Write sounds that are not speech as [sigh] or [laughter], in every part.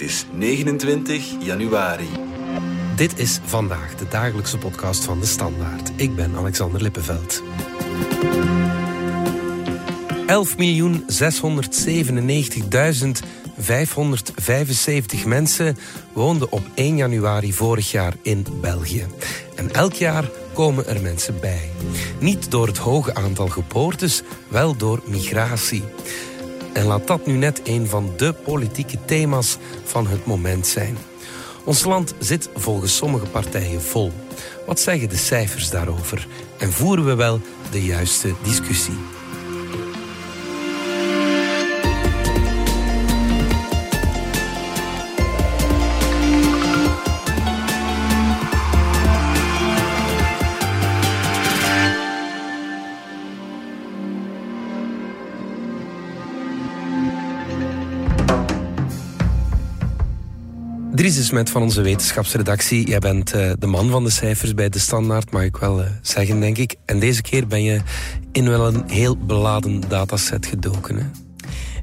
Het is 29 januari. Dit is vandaag de dagelijkse podcast van de Standaard. Ik ben Alexander Lippenveld. 11.697.575 mensen woonden op 1 januari vorig jaar in België. En elk jaar komen er mensen bij. Niet door het hoge aantal geboortes, wel door migratie. En laat dat nu net een van de politieke thema's van het moment zijn. Ons land zit volgens sommige partijen vol. Wat zeggen de cijfers daarover? En voeren we wel de juiste discussie? Dries Smet van onze wetenschapsredactie. Jij bent uh, de man van de cijfers bij De Standaard, mag ik wel uh, zeggen, denk ik. En deze keer ben je in wel een heel beladen dataset gedoken. Hè?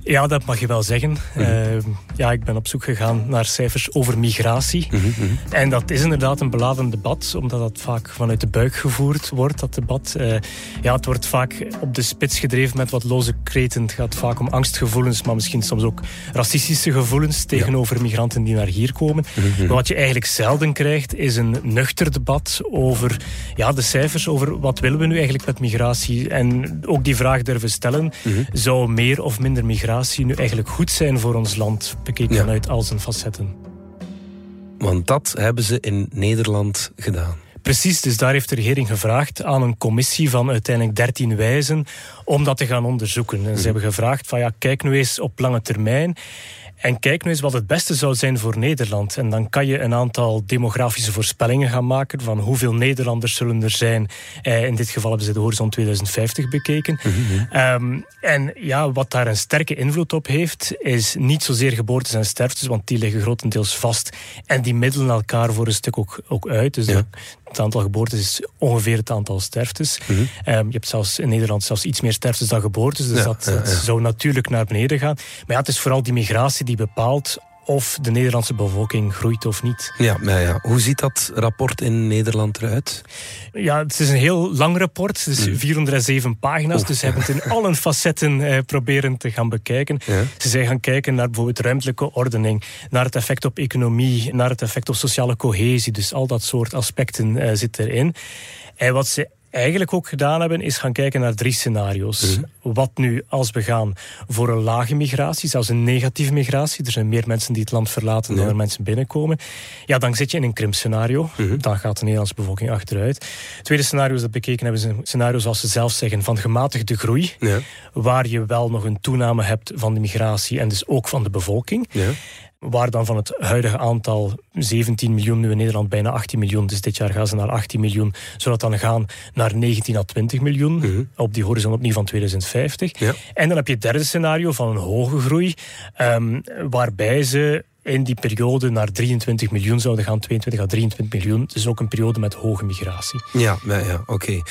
Ja, dat mag je wel zeggen. Mm -hmm. uh, ja, ik ben op zoek gegaan naar cijfers over migratie. Mm -hmm. En dat is inderdaad een beladen debat, omdat dat vaak vanuit de buik gevoerd wordt, dat debat. Uh, ja, het wordt vaak op de spits gedreven met wat loze kreten. Het gaat vaak om angstgevoelens, maar misschien soms ook racistische gevoelens tegenover ja. migranten die naar hier komen. Mm -hmm. Maar wat je eigenlijk zelden krijgt, is een nuchter debat over ja, de cijfers, over wat willen we nu eigenlijk met migratie. En ook die vraag durven stellen, zou meer of minder migratie nu eigenlijk goed zijn voor ons land, bekeken ja. vanuit al zijn facetten. Want dat hebben ze in Nederland gedaan. Precies, dus daar heeft de regering gevraagd aan een commissie van uiteindelijk 13 wijzen om dat te gaan onderzoeken. En ze mm. hebben gevraagd van ja, kijk nu eens op lange termijn. En kijk nu eens wat het beste zou zijn voor Nederland. En dan kan je een aantal demografische voorspellingen gaan maken van hoeveel Nederlanders zullen er zijn. Eh, in dit geval hebben ze de horizon 2050 bekeken. Mm-hmm. Um, en ja, wat daar een sterke invloed op heeft, is niet zozeer geboortes en sterftes, want die liggen grotendeels vast. En die middelen elkaar voor een stuk ook, ook uit. Dus ja. Het aantal geboortes is ongeveer het aantal sterftes. Mm-hmm. Um, je hebt zelfs in Nederland zelfs iets meer sterftes dan geboortes. Dus ja, dat, ja, dat zou natuurlijk naar beneden gaan. Maar ja, het is vooral die migratie die bepaalt of de Nederlandse bevolking groeit of niet. Ja, maar ja. Hoe ziet dat rapport in Nederland eruit? Ja, het is een heel lang rapport. Het is mm. 407 pagina's. Dus ze hebben het in [laughs] alle facetten eh, proberen te gaan bekijken. Ja. Ze zijn gaan kijken naar bijvoorbeeld ruimtelijke ordening, naar het effect op economie, naar het effect op sociale cohesie. Dus al dat soort aspecten uh, zit erin. En wat ze eigenlijk ook gedaan hebben, is gaan kijken naar drie scenario's. Mm-hmm. Wat nu als we gaan voor een lage migratie, zelfs een negatieve migratie, er zijn meer mensen die het land verlaten ja. dan er mensen binnenkomen, ja, dan zit je in een krimpscenario. Mm-hmm. Dan gaat de Nederlandse bevolking achteruit. Tweede scenario dat bekeken hebben, is een scenario zoals ze zelf zeggen, van gematigde groei, ja. waar je wel nog een toename hebt van de migratie en dus ook van de bevolking. Ja waar dan van het huidige aantal 17 miljoen, nu in Nederland bijna 18 miljoen, dus dit jaar gaan ze naar 18 miljoen, zodat dan gaan naar 19 à 20 miljoen mm-hmm. op die horizon opnieuw van 2050. Ja. En dan heb je het derde scenario van een hoge groei, um, waarbij ze in die periode naar 23 miljoen zouden gaan, 22 à 23 miljoen. Dus ook een periode met hoge migratie. Ja, ja, ja oké. Okay.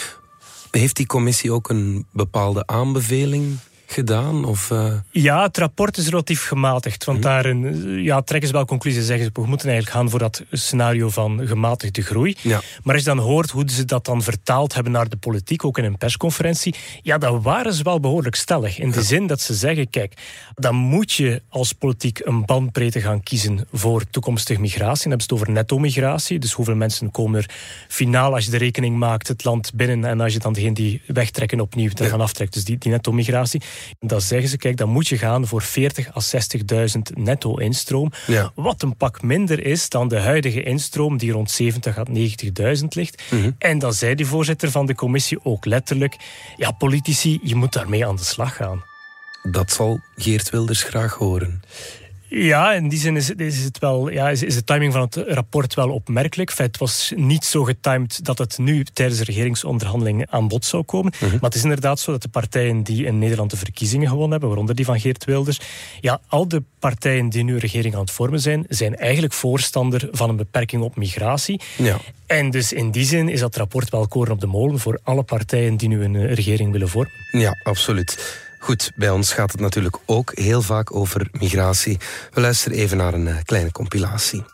Heeft die commissie ook een bepaalde aanbeveling gedaan? Of, uh... Ja, het rapport is relatief gematigd. Want mm-hmm. daarin ja, trekken ze wel conclusies. Zeggen ze, we moeten eigenlijk gaan voor dat scenario van gematigde groei. Ja. Maar als je dan hoort hoe ze dat dan vertaald hebben naar de politiek, ook in een persconferentie, ja, dan waren ze wel behoorlijk stellig. In de ja. zin dat ze zeggen, kijk, dan moet je als politiek een bandbreedte gaan kiezen voor toekomstige migratie. Dan hebben ze het over netto-migratie. Dus hoeveel mensen komen er finaal, als je de rekening maakt, het land binnen. En als je dan degene die wegtrekken opnieuw ja. gaan aftrekt. Dus die, die netto-migratie. Dan zeggen ze, kijk, dan moet je gaan voor 40 à 60.000 netto instroom. Ja. Wat een pak minder is dan de huidige instroom die rond 70 à 90.000 ligt. Mm-hmm. En dan zei de voorzitter van de commissie ook letterlijk, ja, politici, je moet daarmee aan de slag gaan. Dat zal Geert Wilders graag horen. Ja, in die zin is, is, het wel, ja, is, is de timing van het rapport wel opmerkelijk. Feit, het was niet zo getimed dat het nu tijdens de regeringsonderhandelingen aan bod zou komen. Mm-hmm. Maar het is inderdaad zo dat de partijen die in Nederland de verkiezingen gewonnen hebben, waaronder die van Geert Wilders, ja, al de partijen die nu regering aan het vormen zijn, zijn eigenlijk voorstander van een beperking op migratie. Ja. En dus in die zin is dat rapport wel koren op de molen voor alle partijen die nu een regering willen vormen. Ja, absoluut. Goed, bij ons gaat het natuurlijk ook heel vaak over migratie. We luisteren even naar een eh, kleine compilatie.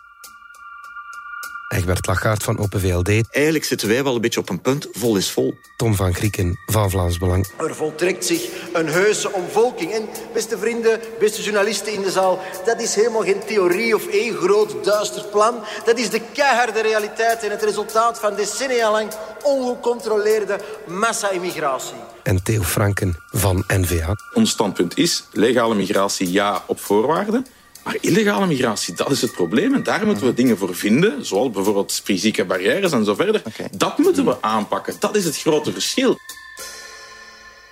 Egbert Lagaard van Open VLD. Eigenlijk zitten wij wel een beetje op een punt, vol is vol. Tom van Krieken van Vlaams Belang. Er voltrekt zich een heuse omvolking. En beste vrienden, beste journalisten in de zaal, dat is helemaal geen theorie of één groot duister plan. Dat is de keiharde realiteit en het resultaat van decennia lang ongecontroleerde massa-immigratie. En Theo Franken van NVA. Ons standpunt is legale migratie ja op voorwaarden. Maar illegale migratie, dat is het probleem. En daar moeten we dingen voor vinden, zoals bijvoorbeeld fysieke barrières en zo verder. Dat moeten we aanpakken. Dat is het grote verschil.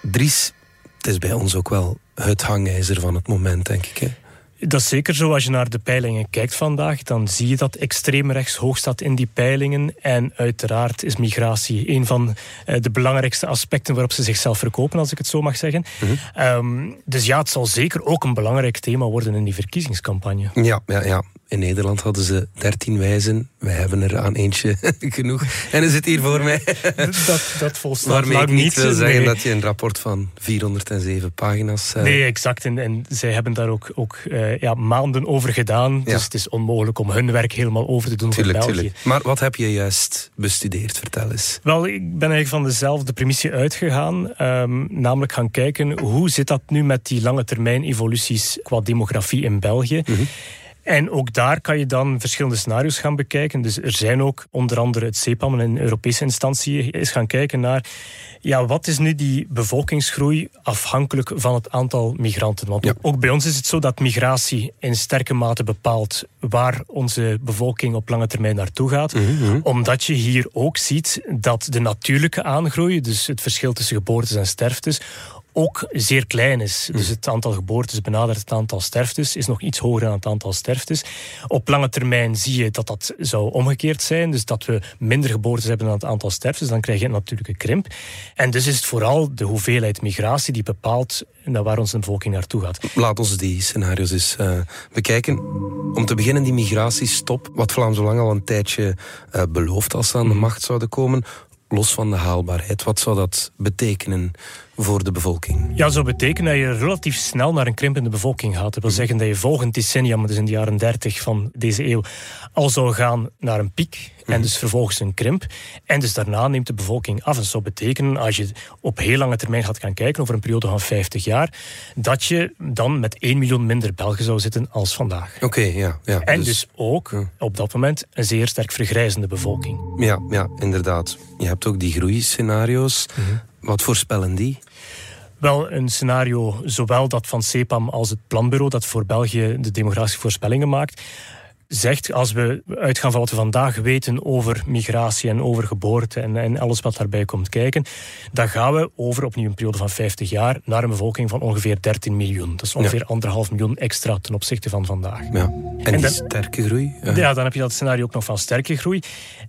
Dries, het is bij ons ook wel het hangijzer van het moment, denk ik. Hè? Dat is zeker zo. Als je naar de peilingen kijkt vandaag, dan zie je dat extreem rechts hoog staat in die peilingen. En uiteraard is migratie een van eh, de belangrijkste aspecten waarop ze zichzelf verkopen, als ik het zo mag zeggen. Mhm. Ehm, dus ja, het zal zeker ook een belangrijk thema worden in die verkiezingscampagne. Ja, ja, ja. In Nederland hadden ze dertien wijzen. Wij hebben er aan eentje [laughs] genoeg. En er zit hier voor mij. [laughs] dat, dat volstaat Waarmee ik niet wil zeggen dat je een rapport van 407 pagina's... Uh... Nee, exact. En, en zij hebben daar ook, ook uh, ja, maanden over gedaan. Dus het is onmogelijk om hun werk helemaal over te doen tuurlijk, voor België. Tuurlijk. Maar wat heb je juist bestudeerd? Vertel eens. Wel, ik ben eigenlijk van dezelfde premissie uitgegaan. Um, namelijk gaan kijken, hoe zit dat nu met die lange termijn evoluties qua demografie in België? Mm -hmm. En ook daar kan je dan verschillende scenario's gaan bekijken. Dus er zijn ook onder andere het CEPAM, een Europese instantie, is gaan kijken naar ja, wat is nu die bevolkingsgroei afhankelijk van het aantal migranten? Want ja. ook bij ons is het zo dat migratie in sterke mate bepaalt waar onze bevolking op lange termijn naartoe gaat. Mm -hmm. Omdat je hier ook ziet dat de natuurlijke aangroei, dus het verschil tussen geboortes en sterftes, ook zeer klein is. Dus het aantal geboortes benadert het aantal sterftes, is nog iets hoger dan het aantal sterftes. Op lange termijn zie je dat dat zou omgekeerd zijn, dus dat we minder geboortes hebben dan het aantal sterftes, dan krijg je een natuurlijke krimp. En dus is het vooral de hoeveelheid migratie die bepaalt naar waar onze bevolking naartoe gaat. Laat ons die scenario's eens uh, bekijken. Om te beginnen die migratiestop, wat Vlaams Belang al een tijdje uh, belooft als ze aan de macht zouden komen, los van de haalbaarheid. Wat zou dat betekenen voor de bevolking? Ja, zou betekenen dat je relatief snel naar een krimpende bevolking gaat. Dat wil zeggen dat je volgend decennium, dus in de jaren 30 van deze eeuw, al zou gaan naar een piek en dus vervolgens een krimp. En dus daarna neemt de bevolking af. En dat zou betekenen, als je op heel lange termijn gaat gaan kijken, over een periode van 50 jaar, dat je dan met 1 miljoen minder Belgen zou zitten als vandaag. Oké, okay, ja, ja. En dus, dus ook ja. op dat moment een zeer sterk vergrijzende bevolking. Ja, ja inderdaad. Je hebt ook die groeiscenario's. Mm -hmm. Wat voorspellen die? Wel, een scenario, zowel dat van CEPAM als het planbureau, dat voor België de demografische voorspellingen maakt, zegt, als we uitgaan van wat we vandaag weten over migratie en over geboorte en, en alles wat daarbij komt kijken, dan gaan we over opnieuw een periode van 50 jaar naar een bevolking van ongeveer 13 miljoen. Dat is ongeveer ja. anderhalf miljoen extra ten opzichte van vandaag. Ja. En, en die dan, sterke groei? Ja. ja, dan heb je dat scenario ook nog van sterke groei.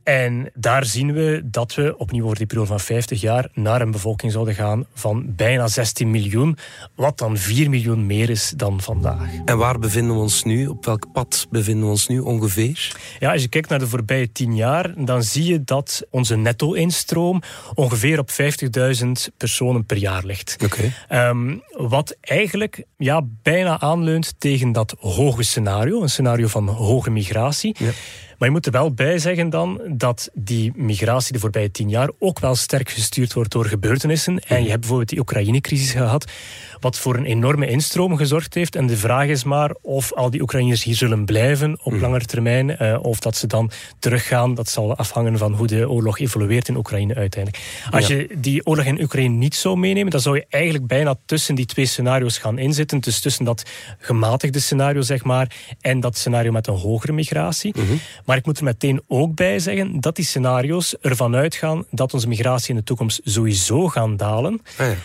En daar zien we dat we opnieuw over die periode van 50 jaar naar een bevolking zouden gaan van bijna 16 miljoen, wat dan 4 miljoen meer is dan vandaag. En waar bevinden we ons nu? Op welk pad bevinden we ons nu ongeveer? Ja, als je kijkt naar de voorbije 10 jaar, dan zie je dat onze netto-instroom ongeveer op 50.000 personen per jaar ligt. Okay. Um, wat eigenlijk ja, bijna aanleunt tegen dat hoge scenario, een scenario van hoge migratie. Ja. Maar je moet er wel bij zeggen dan dat die migratie de voorbije tien jaar ook wel sterk gestuurd wordt door gebeurtenissen. En je hebt bijvoorbeeld die Oekraïne-crisis gehad, wat voor een enorme instroom gezorgd heeft. En de vraag is maar of al die Oekraïners hier zullen blijven op mm. langere termijn, uh, of dat ze dan teruggaan. Dat zal afhangen van hoe de oorlog evolueert in Oekraïne uiteindelijk. Als ja. je die oorlog in Oekraïne niet zou meenemen, dan zou je eigenlijk bijna tussen die twee scenario's gaan inzitten. Dus tussen dat gematigde scenario, zeg maar, en dat scenario met een hogere migratie. Mm -hmm. Maar ik moet er meteen ook bij zeggen dat die scenario's ervan uitgaan dat onze migratie in de toekomst sowieso gaan dalen. Ah, ja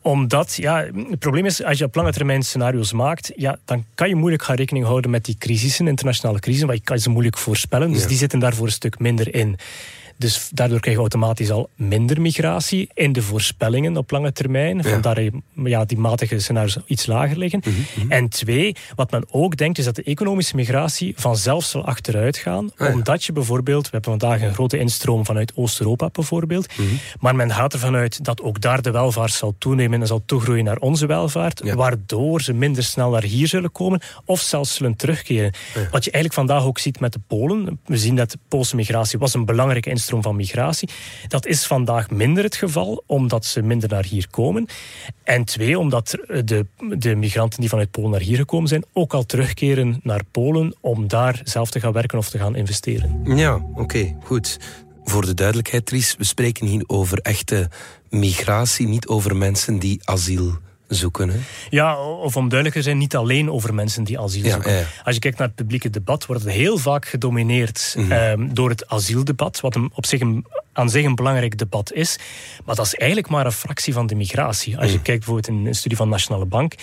omdat, ja, het probleem is, als je op lange termijn scenario's maakt, ja, dan kan je moeilijk gaan rekening houden met die crisissen, internationale crisissen, want je kan ze moeilijk voorspellen. Dus ja. die zitten daar voor een stuk minder in. Dus daardoor krijg je automatisch al minder migratie in de voorspellingen op lange termijn. Ja. Vandaar ja, die matige scenario's iets lager liggen. Mhm, mhm. En twee, wat men ook denkt, is dat de economische migratie vanzelf zal achteruit gaan. Ah, omdat je bijvoorbeeld, we hebben vandaag een grote instroom vanuit Oost-Europa bijvoorbeeld. Mhm. Maar men gaat ervan uit dat ook daar de welvaart zal toenemen en zal toegroeien naar onze welvaart. Waardoor ze minder snel naar hier zullen komen of zelfs zullen terugkeren. Wat je eigenlijk vandaag ook ziet met de Polen. We zien dat de Poolse migratie was een belangrijke instroom van migratie. Dat is vandaag minder het geval, omdat ze minder naar hier komen. En twee, omdat de, de migranten die vanuit Polen naar hier gekomen zijn, ook al terugkeren naar Polen om daar zelf te gaan werken of te gaan investeren. Ja, oké, goed. Voor de duidelijkheid, Tries, we spreken hier over echte migratie, niet over mensen die asiel zoeken. Hè? Ja, of om duidelijker zijn, niet alleen over mensen die asiel zoeken. Als je kijkt naar het publieke debat, wordt het heel vaak gedomineerd mhm. ehm, door het asieldebat, wat een, op zich een aan zich een belangrijk debat is. Maar dat is eigenlijk maar een fractie van de migratie. Als je mm. kijkt bijvoorbeeld in een studie van Nationale Bank,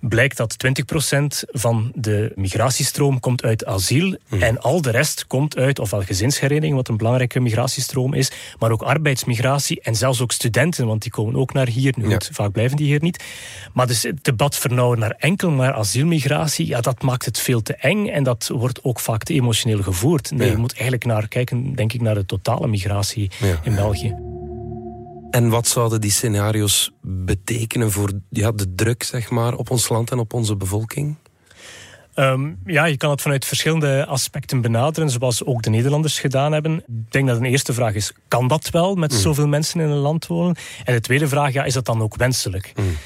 blijkt dat 20% van de migratiestroom komt uit asiel. Mm. En al de rest komt uit ofwel gezinshereniging, wat een belangrijke migratiestroom is, maar ook arbeidsmigratie en zelfs ook studenten, want die komen ook naar hier. Nu, vaak blijven die hier niet. Maar dus het debat vernauwen naar enkel maar asielmigratie, ja, dat maakt het veel te eng en dat wordt ook vaak te emotioneel gevoerd. Nee, je moet eigenlijk naar kijken, denk ik, naar de totale migratie in België. En wat zouden die scenario's betekenen voor ja, de druk zeg maar, op ons land en op onze bevolking? Ehm, ja, je kan het vanuit verschillende aspecten benaderen, zoals ook de Nederlanders gedaan hebben. Ik denk dat een eerste vraag is, kan dat wel met mm. zoveel mensen in een land wonen? En de tweede vraag, ja, is dat dan ook wenselijk? Mm.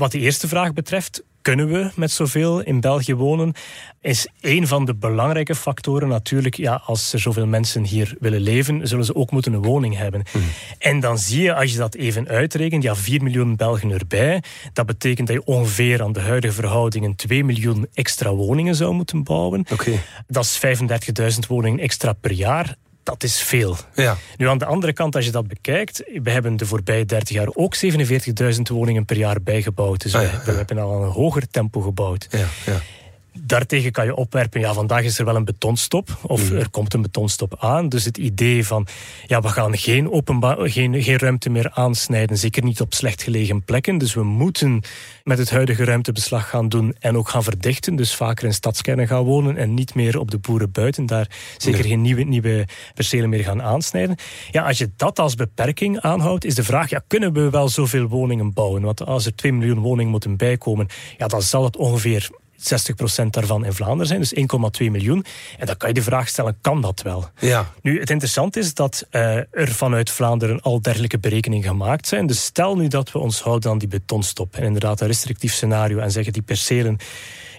Wat de eerste vraag betreft, kunnen we met zoveel in België wonen, is een van de belangrijke factoren natuurlijk. Ja, als er zoveel mensen hier willen leven, zullen ze ook moeten een woning hebben. Mhm. En dan zie je, als je dat even uitrekent, ja, 4 miljoen Belgen erbij. Dat betekent dat je ongeveer aan de huidige verhoudingen 2 miljoen extra woningen zou moeten bouwen. Okay. Dat is 35.000 woningen extra per jaar dat is veel. Ja. Nu aan de andere kant, als je dat bekijkt, we hebben de voorbije 30 jaar ook 47.000 woningen per jaar bijgebouwd. Dus ah, we, hebben al een hoger tempo gebouwd. Ja, ja. Daartegen kan je opwerpen, ja, vandaag is er wel een betonstop, of mhm. er komt een betonstop aan. Dus het idee van, ja, we gaan geen, openbaar, geen, geen ruimte meer aansnijden, zeker niet op slecht gelegen plekken. Dus we moeten met het huidige ruimtebeslag gaan doen en ook gaan verdichten. Dus vaker in stadskernen gaan wonen en niet meer op de boeren buiten. Daar zeker geen nieuwe, nieuwe percelen meer gaan aansnijden. Ja, als je dat als beperking aanhoudt, is de vraag, ja, kunnen we wel zoveel woningen bouwen? Want als er 2 miljoen woningen moeten bijkomen, ja, dan zal het ongeveer 60% daarvan in Vlaanderen zijn, dus 1,2 miljoen. En dan kan je de vraag stellen, kan dat wel? Ja. Nu, het interessante is dat uh, er vanuit Vlaanderen al dergelijke berekeningen gemaakt zijn. Dus stel nu dat we ons houden aan die betonstop en inderdaad een restrictief scenario en zeggen die percelen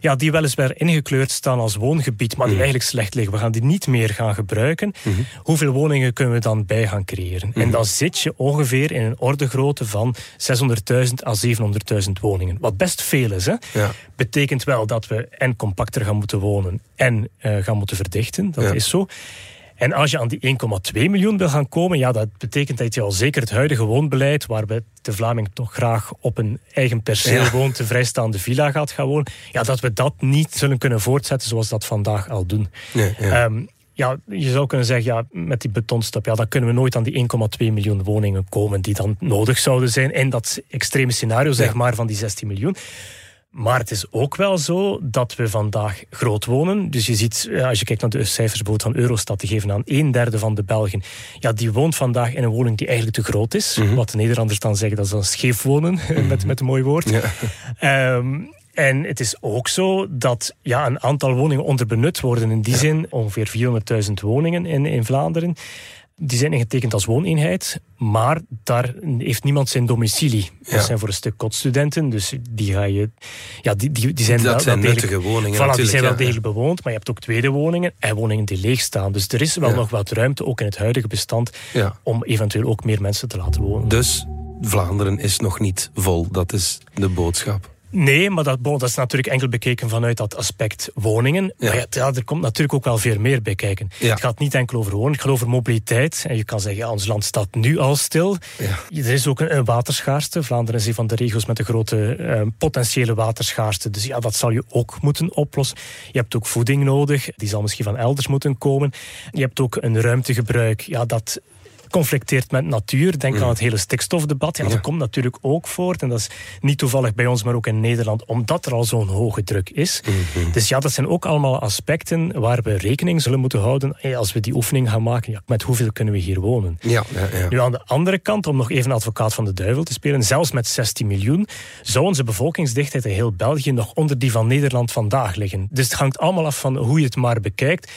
ja, die weliswaar ingekleurd staan als woongebied, maar die mhm. eigenlijk slecht liggen. We gaan die niet meer gaan gebruiken. Mhm. Hoeveel woningen kunnen we dan bij gaan creëren? En mhm. dan zit je ongeveer in een ordegrootte van 600.000 à 700.000 woningen. Wat best veel is. Hè? Ja. Betekent wel dat we en compacter gaan moeten wonen en uh, gaan moeten verdichten. Dat is zo. En als je aan die 1,2 miljoen wil gaan komen, ja, dat betekent dat je al zeker het huidige woonbeleid, waarbij de Vlaming toch graag op een eigen perceel woont, een vrijstaande villa gaat gaan wonen, ja, dat we dat niet zullen kunnen voortzetten zoals dat vandaag al doen. ja. Ehm, ja, je zou kunnen zeggen, ja, met die betonstap, ja, dan kunnen we nooit aan die 1,2 miljoen woningen komen die dan nodig zouden zijn in dat extreme scenario, zeg maar, van die 16 miljoen. Maar het is ook wel zo dat we vandaag groot wonen. Dus je ziet, als je kijkt naar de cijfers van Eurostat, die geven aan een derde van de Belgen. Ja, die woont vandaag in een woning die eigenlijk te groot is. Mhm. Wat de Nederlanders dan zeggen, dat is dan scheef wonen, [laughs] mhm. met, met een mooi woord. Ja. Ehm, en het is ook zo dat ja, een aantal woningen onderbenut worden. In die zin ongeveer 400.000 woningen in, in Vlaanderen die zijn ingetekend als wooneenheid, maar daar heeft niemand zijn domicilie. Dat zijn voor een stuk kotstudenten, dus die ga je... Ja, die, die, die zijn dat wel, zijn nuttige woningen voilà, Die zijn wel degelijk bewoond, maar je hebt ook tweede woningen en woningen die leeg staan. Dus er is wel nog wat ruimte, ook in het huidige bestand, om eventueel ook meer mensen te laten wonen. Dus Vlaanderen is nog niet vol, dat is de boodschap. Nee, maar dat, dat is natuurlijk enkel bekeken vanuit dat aspect woningen. Ja. Maar ja, er komt natuurlijk ook wel veel meer bij kijken. Het gaat niet enkel over wonen, het gaat over mobiliteit. En je kan zeggen, ja, ons land staat nu al stil. Ja. Er is ook een, een, waterschaarste. Vlaanderen is een van de regio's met een grote uh, potentiële waterschaarste. Dus ja, dat zal je ook moeten oplossen. Je hebt ook voeding nodig, die zal misschien van elders moeten komen. Je hebt ook een ruimtegebruik. Ja, dat conflicteert met natuur. Denk Mm. aan het hele stikstofdebat. Ja, dat komt natuurlijk ook voort. En dat is niet toevallig bij ons, maar ook in Nederland, omdat er al zo'n hoge druk is. Mhm. Dus ja, dat zijn ook allemaal aspecten waar we rekening zullen moeten houden eh, als we die oefening gaan maken. Ja, met hoeveel kunnen we hier wonen? Ja, ja, ja. Nu aan de andere kant, om nog even advocaat van de duivel te spelen, zelfs met 16 miljoen, zou onze bevolkingsdichtheid in heel België nog onder die van Nederland vandaag liggen. Dus het hangt allemaal af van hoe je het maar bekijkt.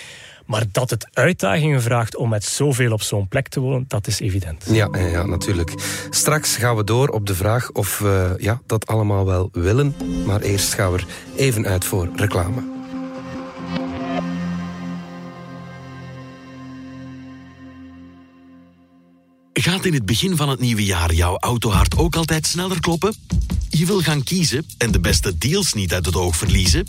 Maar dat het uitdagingen vraagt om met zoveel op zo'n plek te wonen, dat is evident. Ja, ja, natuurlijk. Straks gaan we door op de vraag of we ja, dat allemaal wel willen. Maar eerst gaan we er even uit voor reclame. Gaat in het begin van het nieuwe jaar jouw autohart ook altijd sneller kloppen? Je wil gaan kiezen en de beste deals niet uit het oog verliezen?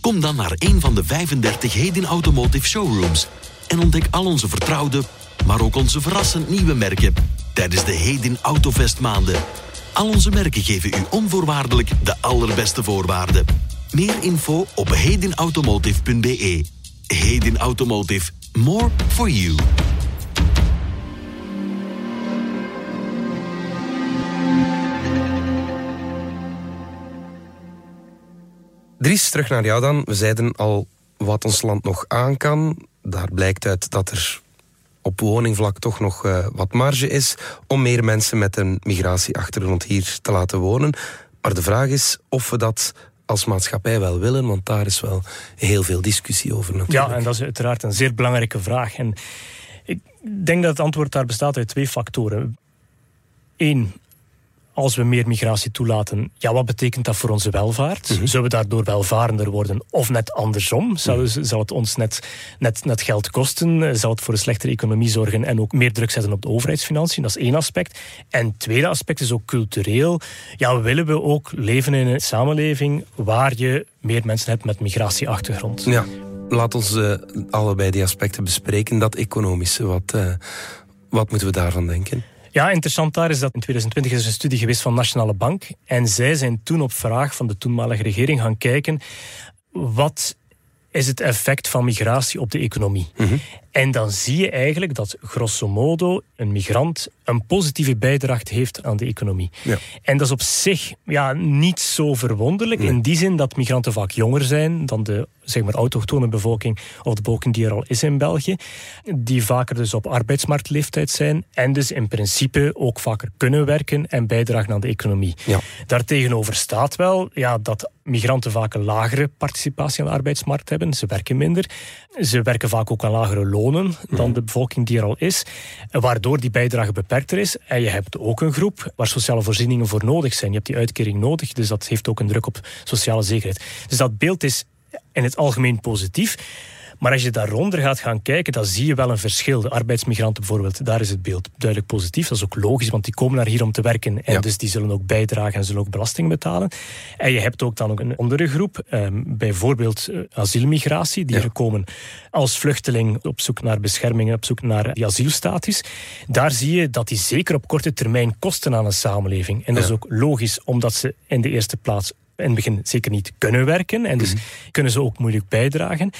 Kom dan naar een van de 35 Hedin Automotive Showrooms en ontdek al onze vertrouwde, maar ook onze verrassend nieuwe merken tijdens de Hedin Autovest maanden. Al onze merken geven u onvoorwaardelijk de allerbeste voorwaarden. Meer info op hedinautomotive.be. Hedin Automotive. More for you. Dries, terug naar jou dan. We zeiden al wat ons land nog aan kan. Daar blijkt uit dat er op woningvlak toch nog eh, wat marge is om meer mensen met een migratieachtergrond hier te laten wonen. Maar de vraag is of we dat als maatschappij wel willen, want daar is wel heel veel discussie over natuurlijk. Ja, en dat is uiteraard een zeer belangrijke vraag. En ik denk dat het antwoord daar bestaat uit twee factoren. Eén, als we meer migratie toelaten, ja, wat betekent dat voor onze welvaart? Zullen we daardoor welvarender worden? Of net andersom? Zal, zal het ons net, net, net geld kosten? Zal het voor een slechtere economie zorgen en ook meer druk zetten op de overheidsfinanciën? Dat is één aspect. En het tweede aspect is ook cultureel. Ja, willen we ook leven in een samenleving waar je meer mensen hebt met migratieachtergrond? Ja, laat ons eh, allebei die aspecten bespreken. Dat economische, wat, eh, wat moeten we daarvan denken? Ja, interessant daar is dat in 2020 is een studie geweest van Nationale Bank. En zij zijn toen op vraag van de toenmalige regering gaan kijken... wat is het effect van migratie op de economie? En dan zie je eigenlijk dat grosso modo een migrant een positieve bijdrage heeft aan de economie. Ja. En dat is op zich ja, niet zo verwonderlijk. In die zin dat migranten vaak jonger zijn dan de zeg maar, autochtone bevolking of de bevolking die er al is in België. Die vaker dus op arbeidsmarktleeftijd zijn. En dus in principe ook vaker kunnen werken en bijdragen aan de economie. Ja. Daartegenover staat wel ja, dat migranten vaak een lagere participatie aan de arbeidsmarkt hebben. Ze werken minder. Ze werken vaak ook aan lagere lonen dan de bevolking die er al is. Waardoor die bijdrage beperkter is. En je hebt ook een groep waar sociale voorzieningen voor nodig zijn. Je hebt die uitkering nodig, dus dat heeft ook een druk op sociale zekerheid. Dus dat beeld is in het algemeen positief. Maar als je daaronder gaat gaan kijken, dan zie je wel een verschil. De arbeidsmigranten bijvoorbeeld, daar is het beeld duidelijk positief. Dat is ook logisch, want die komen naar hier om te werken. En Ja. dus die zullen ook bijdragen en zullen ook belasting betalen. En je hebt ook dan ook een andere groep, ehm, bijvoorbeeld eh, asielmigratie, die Ja. er komen als vluchteling op zoek naar bescherming, op zoek naar die asielstatus. Daar zie je dat die zeker op korte termijn kosten aan een samenleving. En dat Ja. is ook logisch, omdat ze in de eerste plaats in het begin zeker niet kunnen werken. En dus kunnen ze ook moeilijk bijdragen.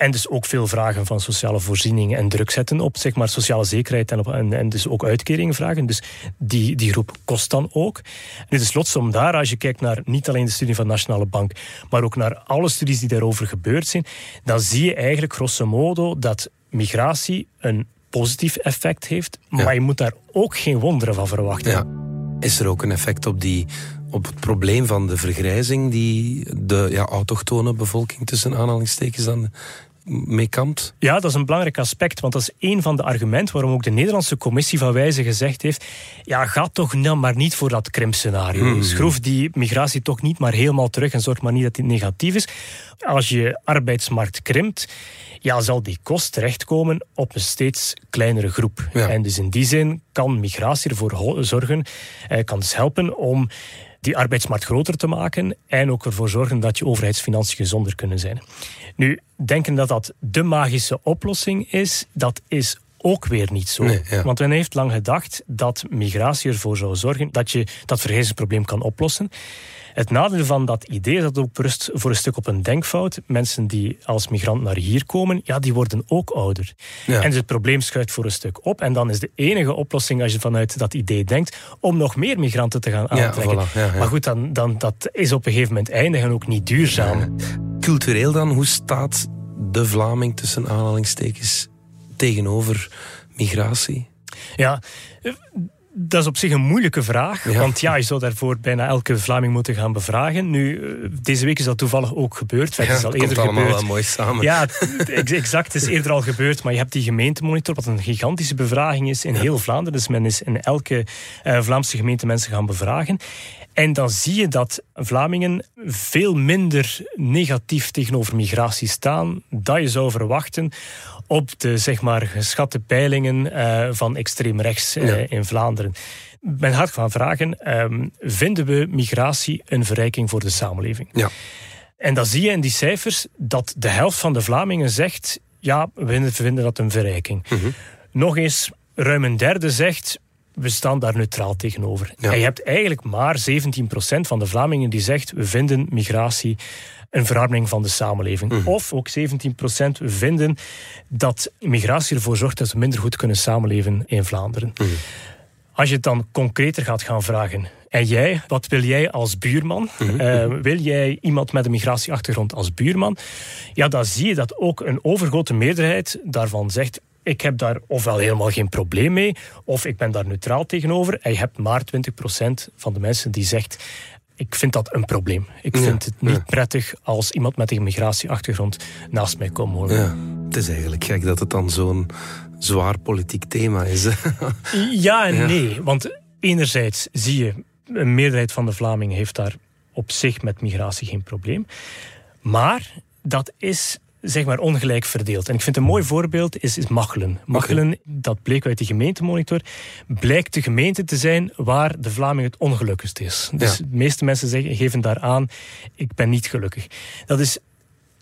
En dus ook veel vragen van sociale voorzieningen en druk zetten op zeg maar, sociale zekerheid en, op, en, en dus ook uitkeringen vragen. Dus die, die groep kost dan ook. Nu, de slotsom daar, als je kijkt naar niet alleen de studie van de Nationale Bank, maar ook naar alle studies die daarover gebeurd zijn, dan zie je eigenlijk grosso modo dat migratie een positief effect heeft, maar je moet daar ook geen wonderen van verwachten. Ja. Is er ook een effect op, die, op het probleem van de vergrijzing die de ja, autochtone bevolking tussen aanhalingstekens dan mee kampt? Ja, dat is een belangrijk aspect, want dat is een van de argumenten waarom ook de Nederlandse commissie van Wijze gezegd heeft ja, ga toch nou maar niet voor dat krimpscenario. Schroef die migratie toch niet maar helemaal terug en zorg maar niet dat die negatief is. Als je arbeidsmarkt krimpt, ja, zal die kost terechtkomen op een steeds kleinere groep. Ja. En dus in die zin kan migratie ervoor zorgen, eh, kan dus helpen om die arbeidsmarkt groter te maken en ook ervoor zorgen dat je overheidsfinanciën gezonder kunnen zijn. Nu, denken dat dat de magische oplossing is, dat is ook weer niet zo. Nee, ja. Want men heeft lang gedacht dat migratie ervoor zou zorgen dat je dat vergrijzingsprobleem kan oplossen. Het nadeel van dat idee is dat ook berust voor een stuk op een denkfout. Mensen die als migrant naar hier komen, ja, die worden ook ouder. En dus het probleem schuift voor een stuk op. En dan is de enige oplossing, als je vanuit dat idee denkt, om nog meer migranten te gaan aantrekken. maar goed, dan, dan, dat is op een gegeven moment eindig en ook niet duurzaam. Cultureel dan, hoe staat de Vlaming tussen aanhalingstekens tegenover migratie? Ja, dat is op zich een moeilijke vraag. Want ja, je zou daarvoor bijna elke Vlaming moeten gaan bevragen. Nu, eh, deze week is dat toevallig ook gebeurd. Het is al eerder gebeurd. Wel mooi samen. Ja, exact. Het is eerder al gebeurd. Maar je hebt die gemeentemonitor, wat een gigantische bevraging is in heel Vlaanderen. Dus men is in elke uh, Vlaamse gemeente mensen gaan bevragen. En dan zie je dat Vlamingen veel minder negatief tegenover migratie staan dan je zou verwachten op de zeg maar, geschatte peilingen uh, van extreem rechts uh, in Vlaanderen. Men gaat gaan vragen, um, vinden we migratie een verrijking voor de samenleving? Ja. En dan zie je in die cijfers dat de helft van de Vlamingen zegt, ja, we vinden dat een verrijking. Mm -hmm. Nog eens, ruim een derde zegt, we staan daar neutraal tegenover. Ja. En je hebt eigenlijk maar 17% van de Vlamingen die zegt, we vinden migratie een verarming van de samenleving. Mm. Of ook 17% vinden dat migratie ervoor zorgt dat we minder goed kunnen samenleven in Vlaanderen. Mm. Als je het dan concreter gaat gaan vragen. En jij, wat wil jij als buurman? Mm. Uh, wil jij iemand met een migratieachtergrond als buurman? Ja, dan zie je dat ook een overgrote meerderheid daarvan zegt ik heb daar ofwel helemaal geen probleem mee, of ik ben daar neutraal tegenover. En je hebt maar 20% van de mensen die zegt ik vind dat een probleem. Ik vind het niet prettig als iemand met een migratieachtergrond naast mij komt wonen. Ja, het is eigenlijk gek dat het dan zo'n zwaar politiek thema is. [laughs] ja en nee, want enerzijds zie je, een meerderheid van de Vlamingen heeft daar op zich met migratie geen probleem. Maar dat is zeg maar ongelijk verdeeld. En ik vind een mooi voorbeeld is, is Machelen. Machelen, dat bleek uit de gemeentemonitor, blijkt de gemeente te zijn waar de Vlaming het ongelukkigst is. Dus de meeste mensen zeggen, geven daar aan, ik ben niet gelukkig. Dat is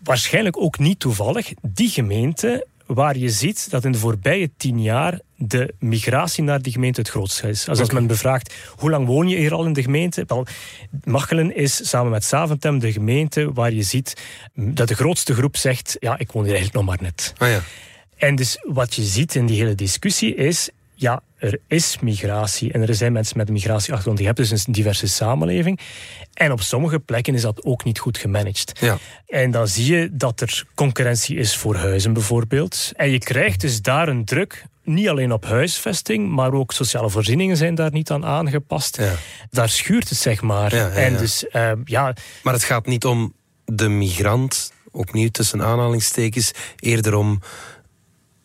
waarschijnlijk ook niet toevallig. Die gemeente waar je ziet dat in de voorbije tien jaar de migratie naar die gemeente het grootste is. Als, als men bevraagt, hoe lang woon je hier al in de gemeente? Wel, Machelen is samen met Saventem de gemeente waar je ziet dat de grootste groep zegt, ja, ik woon hier eigenlijk nog maar net. Ah, ja. En dus wat je ziet in die hele discussie is, ja, er is migratie en er zijn mensen met een migratieachtergrond. Je hebt dus een diverse samenleving. En op sommige plekken is dat ook niet goed gemanaged. Ja. En dan zie je dat er concurrentie is voor huizen bijvoorbeeld. En je krijgt dus daar een druk niet alleen op huisvesting, maar ook sociale voorzieningen zijn daar niet aan aangepast. Ja. Daar schuurt het, zeg maar. Ja, ja, en dus, uh, ja. Maar het gaat niet om de migrant, opnieuw tussen aanhalingstekens, eerder om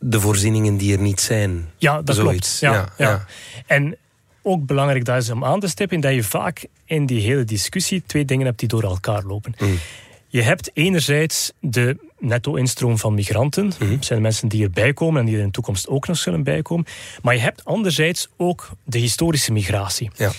de voorzieningen die er niet zijn. Ja, dat Zoiets. klopt. Ja, ja, ja. En ook belangrijk daar is om aan te stippen, dat je vaak in die hele discussie twee dingen hebt die door elkaar lopen. Mm. Je hebt enerzijds de netto-instroom van migranten. Dat Mhm. zijn mensen die erbij komen en die er in de toekomst ook nog zullen bijkomen. Maar je hebt anderzijds ook de historische migratie. Ja.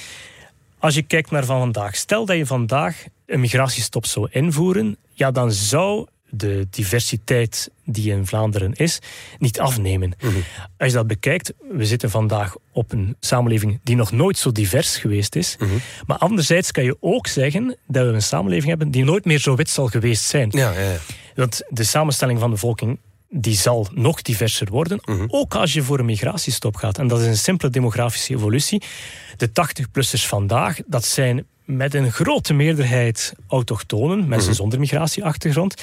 Als je kijkt naar van vandaag, stel dat je vandaag een migratiestop zou invoeren, ja, dan zou de diversiteit die in Vlaanderen is, niet afnemen. Mhm. Als je dat bekijkt, we zitten vandaag op een samenleving die nog nooit zo divers geweest is. Mhm. Maar anderzijds kan je ook zeggen dat we een samenleving hebben die nooit meer zo wit zal geweest zijn. Ja, ja, ja. Want de samenstelling van de bevolking die zal nog diverser worden, Mhm. ook als je voor een migratiestop gaat. En dat is een simpele demografische evolutie. De 80-plussers vandaag, dat zijn met een grote meerderheid autochtonen, mensen zonder migratieachtergrond.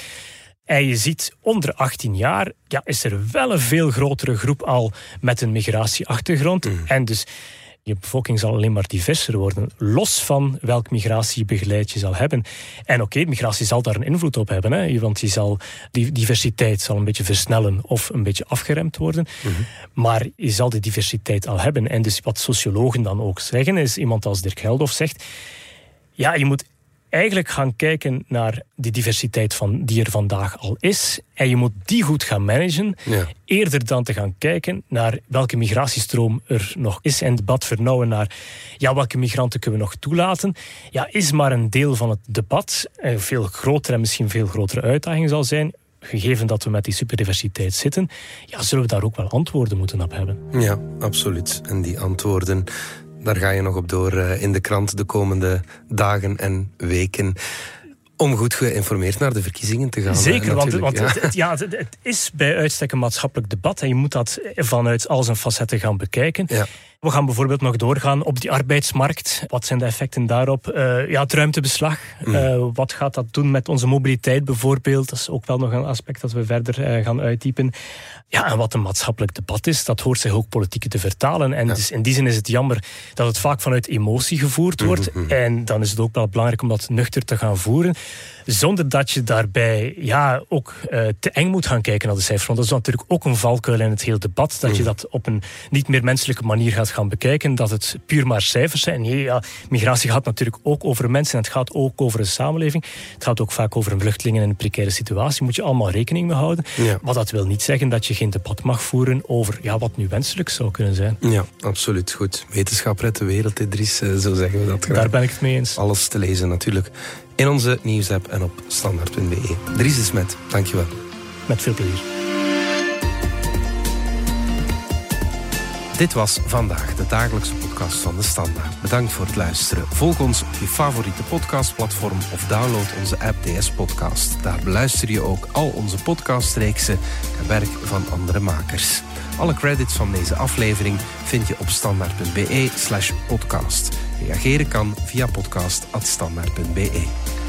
En je ziet onder 18 jaar, ja, is er wel een veel grotere groep al met een migratieachtergrond. Mhm. En dus je bevolking zal alleen maar diverser worden, los van welk migratiebegeleid je zal hebben. En oké, migratie zal daar een invloed op hebben, hè, want die, zal, die diversiteit zal een beetje versnellen of een beetje afgeremd worden. Maar je zal die diversiteit al hebben. En dus wat sociologen dan ook zeggen, is iemand als Dirk Geldof zegt, ja, je moet eigenlijk gaan kijken naar die diversiteit van, die er vandaag al is. En je moet die goed gaan managen. Ja. Eerder dan te gaan kijken naar welke migratiestroom er nog is. En debat vernauwen naar ja, welke migranten kunnen we nog toelaten. Ja, is maar een deel van het debat. Een veel grotere en misschien veel grotere uitdaging zal zijn. Gegeven dat we met die superdiversiteit zitten, ja, zullen we daar ook wel antwoorden moeten op hebben. Ja, absoluut. En die antwoorden daar ga je nog op door eh, in de krant de komende dagen en weken om goed geïnformeerd naar de verkiezingen te gaan. Zeker, want, want ja. Het, ja, het, is bij uitstek een maatschappelijk debat en je moet dat vanuit al zijn facetten gaan bekijken. Ja. We gaan bijvoorbeeld nog doorgaan op die arbeidsmarkt. Wat zijn de effecten daarop? Uh, ja, het ruimtebeslag. Mm. Uh, wat gaat dat doen met onze mobiliteit bijvoorbeeld? Dat is ook wel nog een aspect dat we verder uh, gaan uitdiepen. Ja, en wat een maatschappelijk debat is, dat hoort zich ook politiek te vertalen. En ja. dus in die zin is het jammer dat het vaak vanuit emotie gevoerd wordt. Mm -hmm. En dan is het ook wel belangrijk om dat nuchter te gaan voeren. Zonder dat je daarbij ja, ook te eng moet gaan kijken naar de cijfers. Want dat is natuurlijk ook een valkuil in het hele debat. Dat mm. je dat op een niet meer menselijke manier gaat gaan bekijken, dat het puur maar cijfers zijn. Nee, ja, migratie gaat natuurlijk ook over mensen en het gaat ook over een samenleving. Het gaat ook vaak over een vluchtelingen in een precaire situatie. Moet je allemaal rekening mee houden. Ja. Maar dat wil niet zeggen dat je geen debat mag voeren over ja, wat nu wenselijk zou kunnen zijn. Ja, absoluut goed. Wetenschap redt de wereld, Idris, zo zeggen we dat graag. Daar ben ik het mee eens. Alles te lezen natuurlijk in onze nieuwsapp en op standaard.be. Dries de Smet, dankjewel. Met veel plezier. Dit was vandaag de dagelijkse podcast van de Standaard. Bedankt voor het luisteren. Volg ons op je favoriete podcastplatform of download onze app DS Podcast. Daar beluister je ook al onze podcastreeksen en werk van andere makers. Alle credits van deze aflevering vind je op standaard.be slash podcast. Reageren kan via podcast.standaard.be.